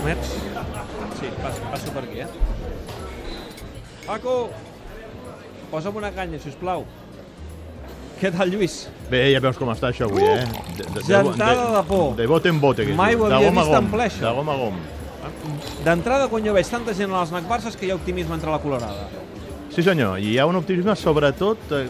permets? Sí, passo, passo per aquí, eh? Paco! Posa'm una canya, si us plau. Què tal, Lluís? Bé, ja veus com està això avui, eh? De, de, Gentada de por. De bote en bote. Mai ho de havia vist en gom, ple, això. De gom a gom. D'entrada, quan jo veig tanta gent a les Nac Barces que hi ha optimisme entre la colorada. Sí, senyor, i hi ha un optimisme sobretot eh,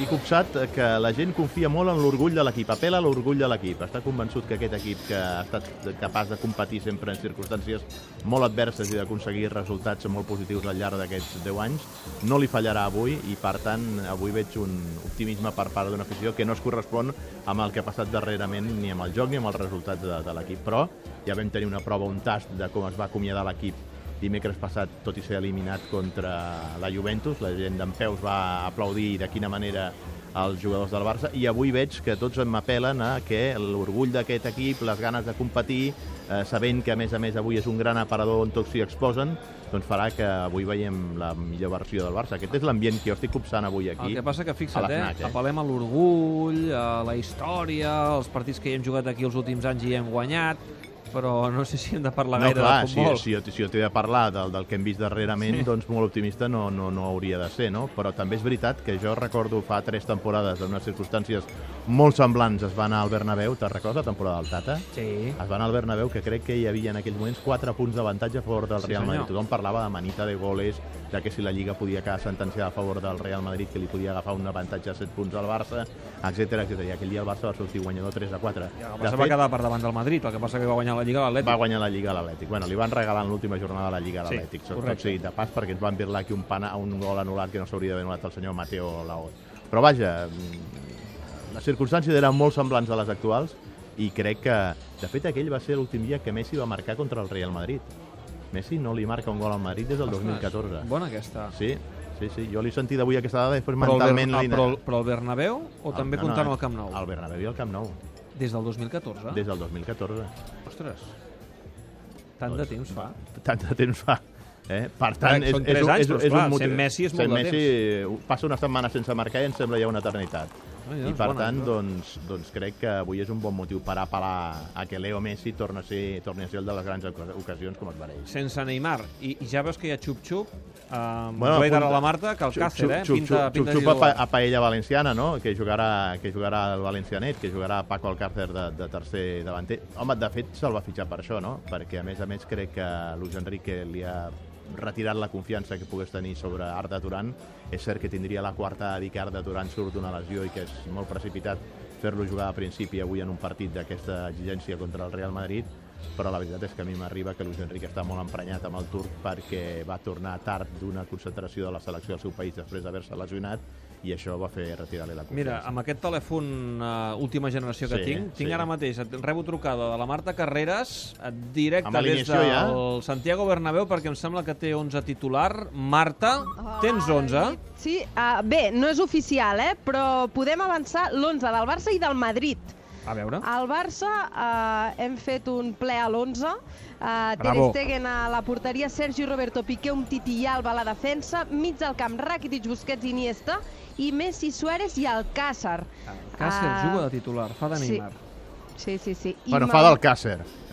i copsat que la gent confia molt en l'orgull de l'equip, apela a l'orgull de l'equip. Està convençut que aquest equip que ha estat capaç de competir sempre en circumstàncies molt adverses i d'aconseguir resultats molt positius al llarg d'aquests 10 anys, no li fallarà avui i, per tant, avui veig un optimisme per part d'una afició que no es correspon amb el que ha passat darrerament ni amb el joc ni amb els resultats de, de l'equip. Però ja vam tenir una prova, un tast de com es va acomiadar l'equip dimecres passat, tot i ser eliminat contra la Juventus. La gent d'en Peus va aplaudir de quina manera els jugadors del Barça i avui veig que tots m'apel·len a que l'orgull d'aquest equip, les ganes de competir, eh, sabent que a més a més avui és un gran aparador on tots s'hi exposen, doncs farà que avui veiem la millor versió del Barça. Aquest és l'ambient que jo estic copsant avui aquí. El que passa que, fixa't, eh, eh? apel·lem a l'orgull, a la història, als partits que hi hem jugat aquí els últims anys i hem guanyat, però no sé si hem de parlar No, gaire clar, de si, futbol. si, jo, si jo t'he de parlar del, del que hem vist darrerament, sí. doncs molt optimista no, no, no hauria de ser, no? Però també és veritat que jo recordo fa tres temporades, en unes circumstàncies molt semblants, es va anar al Bernabéu, te'n recordes la temporada del Tata? Sí. Es va anar al Bernabéu, que crec que hi havia en aquells moments 4 punts d'avantatge a favor del Sí, Real Madrid. senyor. Tothom parlava de manita de goles, de que si la Lliga podia quedar sentenciada a favor del Real Madrid, que li podia agafar un avantatge de 7 punts al Barça, etc etc. I aquell dia el Barça va sortir guanyador 3 a 4. I el Barça va quedar per davant del Madrid, el que passa que va guanyar la Lliga a l'Atlètic. Va guanyar la Lliga a l'Atlètic. Bueno, li van regalar en l'última jornada la Lliga a l'Atlètic. Sí, tot seguit de pas, perquè ens van virlar aquí un, pana, un gol anul·lat que no s'hauria d'haver anul·lat el senyor Mateo Laoz. Però vaja, les circumstàncies eren molt semblants a les actuals i crec que, de fet, aquell va ser l'últim dia que Messi va marcar contra el Real Madrid. Messi no li marca un gol al Madrid des del 2014. Bona aquesta. Sí, sí, sí. Jo l'he sentit avui aquesta dada i després Però el, mentalment... Ah, l'he- però, el, però el Bernabéu o també No, no, comptant el Camp Nou? El Bernabéu i el Camp Nou, Des del 2014? des del 2014. Ostres. Tant de temps fa. tant de temps fa. Eh? Per tant, Clar, és, és, anys, és, és esclar, un motiu. sent Messi és molt Sent de Messi eh, passa una setmana sense marcar i em sembla ja una eternitat. Ai, I doncs, per bona, tant, doncs, doncs crec que avui és un bon motiu per apel·lar a que Leo Messi torni a ser, torni a ser el de les grans oca- ocasions com es mereix. Sense Neymar. I, i ja veus que hi ha xup-xup. Um, Bueno, d'ara apunta- la Marta, que el Xup, Càcer, eh? xup, Pinta, xup, pinta xup, xup a, a Paella Valenciana, no? que jugarà, que jugarà el Valencianet, que jugarà Paco Alcácer de, de tercer davanter. Home, de fet, se'l va fitxar per això, no? Perquè, a més a més, crec que Luis Enrique li ha retirat la confiança que pogués tenir sobre Arda Turan. És cert que tindria la quarta a dir que Arda Turan surt d'una lesió i que és molt precipitat fer-lo jugar a principi avui en un partit d'aquesta exigència contra el Real Madrid, però la veritat és que a mi m'arriba que Luis Enrique està molt emprenyat amb el turc perquè va tornar tard d'una concentració de la selecció del seu país després d'haver-se lesionat i això va fer retirar-li la confiança. Mira, amb aquest telèfon uh, última generació que Sí, tinc, tinc sí. ara mateix, et rebo trucada de la Marta Carreras, directe Amb des del ja? Santiago Bernabéu, perquè em sembla que té 11 titular. Marta, tens 11? Sí, uh, bé, no és oficial, eh? però podem avançar l'11 del Barça i del Madrid. A veure. Al Barça uh, hem fet un ple a l'11. Uh, Ter. Stegen a la porteria, Sergi Roberto Piqué, un Titi i Alba a la defensa, mig del camp Rakitic, Busquets, Iniesta, i Messi, Suárez i Alcácer. Càcer Ah, juga de titular, fa de sí. Neymar. Sí, sí, sí. I Bueno, Ma- fa del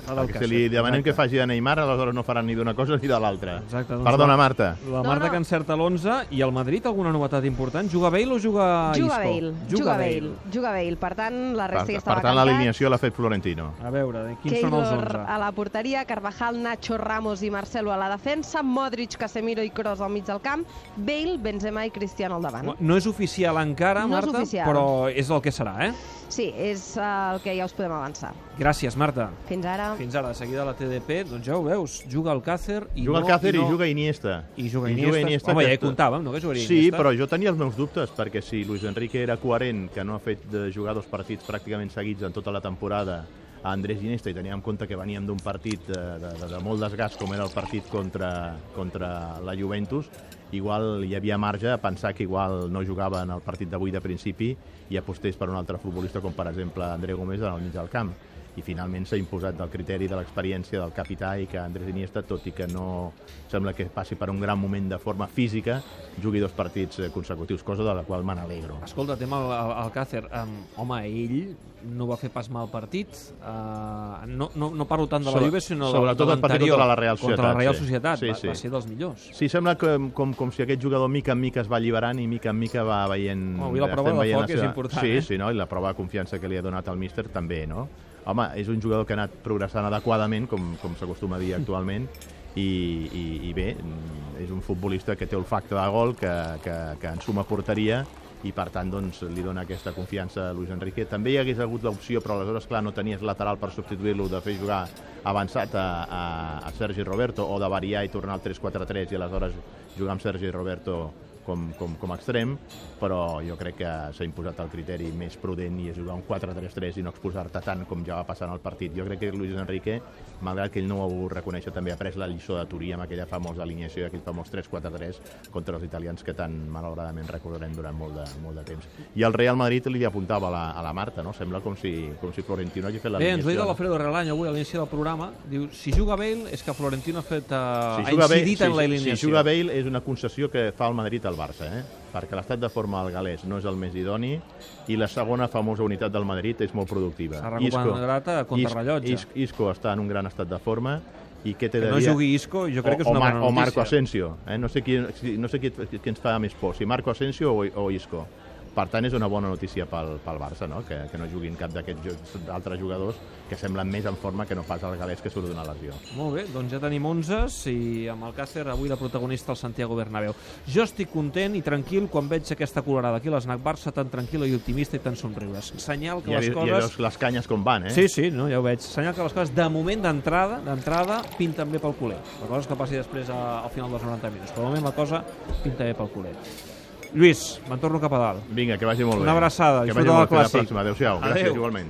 Perquè Càcer, si li demanem exacte. que faci de Neymar, aleshores no faran ni d'una cosa ni de l'altra. Exacte, doncs Perdona, la- Marta. La No, Marta no. que encerta l'11 i el Madrid alguna novetat important? Juga Bale o juga Isco? Juga Bale, juga Bale, juga Bale. Per tant, la Per, resta ja per estava tant, canviat. l'alineació l'ha fet Florentino. A veure, quins són els Keylor 11? a la porteria, Carvajal, Nacho, Ramos i Marcelo a la defensa, Modric, Casemiro i Kroos al mig del camp, Bale, Benzema i Cristiano al davant. No, no és oficial encara, No és Marta, oficial. però és el que serà, eh? Sí, és uh, el que ja us podem avançar. Gràcies, Marta. Fins ara. Fins ara, de seguida la TDP, doncs ja ho veus, juga el Càcer i Juga no... el Càcer i, no... juga Iniesta. I juga I Iniesta. Home, ja hi comptàvem, no, que jugaria Sí, Iniesta? però jo tenia els meus dubtes, perquè si Luis Enrique era coherent, que no ha fet de jugar dos partits pràcticament seguits en tota la temporada a Andrés Iniesta i tenia en compte que veníem d'un partit de, de, de, de molt desgast com era el partit contra, contra la Juventus, igual hi havia marge a pensar que igual no jugava en el partit d'avui de principi i apostés per un altre futbolista com per exemple André Gómez al mig del camp i finalment s'ha imposat del criteri de l'experiència del capità i que Andrés Iniesta, tot i que no sembla que passi per un gran moment de forma física, jugui dos partits eh, consecutius, cosa de la qual me n'alegro. Escolta, tema al, al Càcer. Um, home, ell no va fer pas mal partit. Uh, no, no, no parlo tant de la Sobre- Juve, sinó de, sobretot de l'anterior. contra la Real Contra la Societat, Real. Societat, Sí, va, sí. va ser dels millors. Sí, sembla que, com, com si aquest jugador mica en mica es va alliberant i mica en mica va veient... Home, avui la prova de foc és important, Sí, eh? sí, no? i la prova de confiança que li ha donat el míster també, no? Home, és un jugador que ha anat progressant adequadament, com, com s'acostuma a dir actualment, i, i, i bé, és un futbolista que té olfacte de gol, que, que, que ensuma porteria, i per tant doncs, li dona aquesta confiança a Luis Enrique. També hi hagués hagut l'opció, però aleshores, clar, no tenies lateral per substituir-lo, de fer jugar avançat a, a, a Sergi Roberto o de variar i tornar al 3-4-3 i aleshores jugar amb Sergi Roberto com, com, com a extrem, però jo crec que s'ha imposat el criteri més prudent i és jugar un 4-3-3 i no exposar-te tant com ja va passar en el partit. Jo crec que Luis Enrique, malgrat que ell no ho ha volgut reconèixer, també ha pres la lliçó de Turí amb aquella famosa alineació, aquell famós 3-4-3 contra els italians que tan malauradament recordarem durant molt de, molt de temps. I el Real Madrid li apuntava a la, a la Marta, no? Sembla com si, com si Florentino hagi fet Bé, ens ho ha dit l'Alfredo Relaño avui a l'inici del programa. Diu, si juga Bale és que Florentino ha, fet, uh, si ha Bale, incidit si, en l'alineació. si juga Bale és una concessió que fa el Madrid al Barça, eh? perquè l'estat de forma al galès no és el més idoni i la segona famosa unitat del Madrid és molt productiva. S'ha recuperat a contrarrellotge. Isco, Isco està en un gran estat de forma i què té Que de no dir? jugui Isco, jo crec que és o, una o, Mar- bona o Marco notícia. Asensio, eh? no sé, qui, no sé qui, qui ens fa més por, si Marco Asensio o, o Isco. Per tant, és una bona notícia pel, pel Barça, no? que, que no juguin cap d'aquests altres jugadors que semblen més en forma que no pas el galès que surt d'una lesió. Molt bé, doncs ja tenim 11 i amb el Càcer avui la protagonista el Santiago Bernabéu. Jo estic content i tranquil quan veig aquesta colorada aquí a l'Snac Barça tan tranquil·la i optimista i tan somriures. Senyal que Ja, les coses... veus les canyes com van, eh? Sí, sí, no, ja ho veig. Senyal que les coses, de moment d'entrada, d'entrada, pinten bé pel culer. La cosa és que passi després a, al final dels 90 minuts. Però de moment la cosa pinta bé pel culer. Lluís, me'n torno cap a dalt. Vinga, que vagi molt bé. Una abraçada, Que disfruta vagi del clàssic. Adéu-siau. Gràcies, igualment.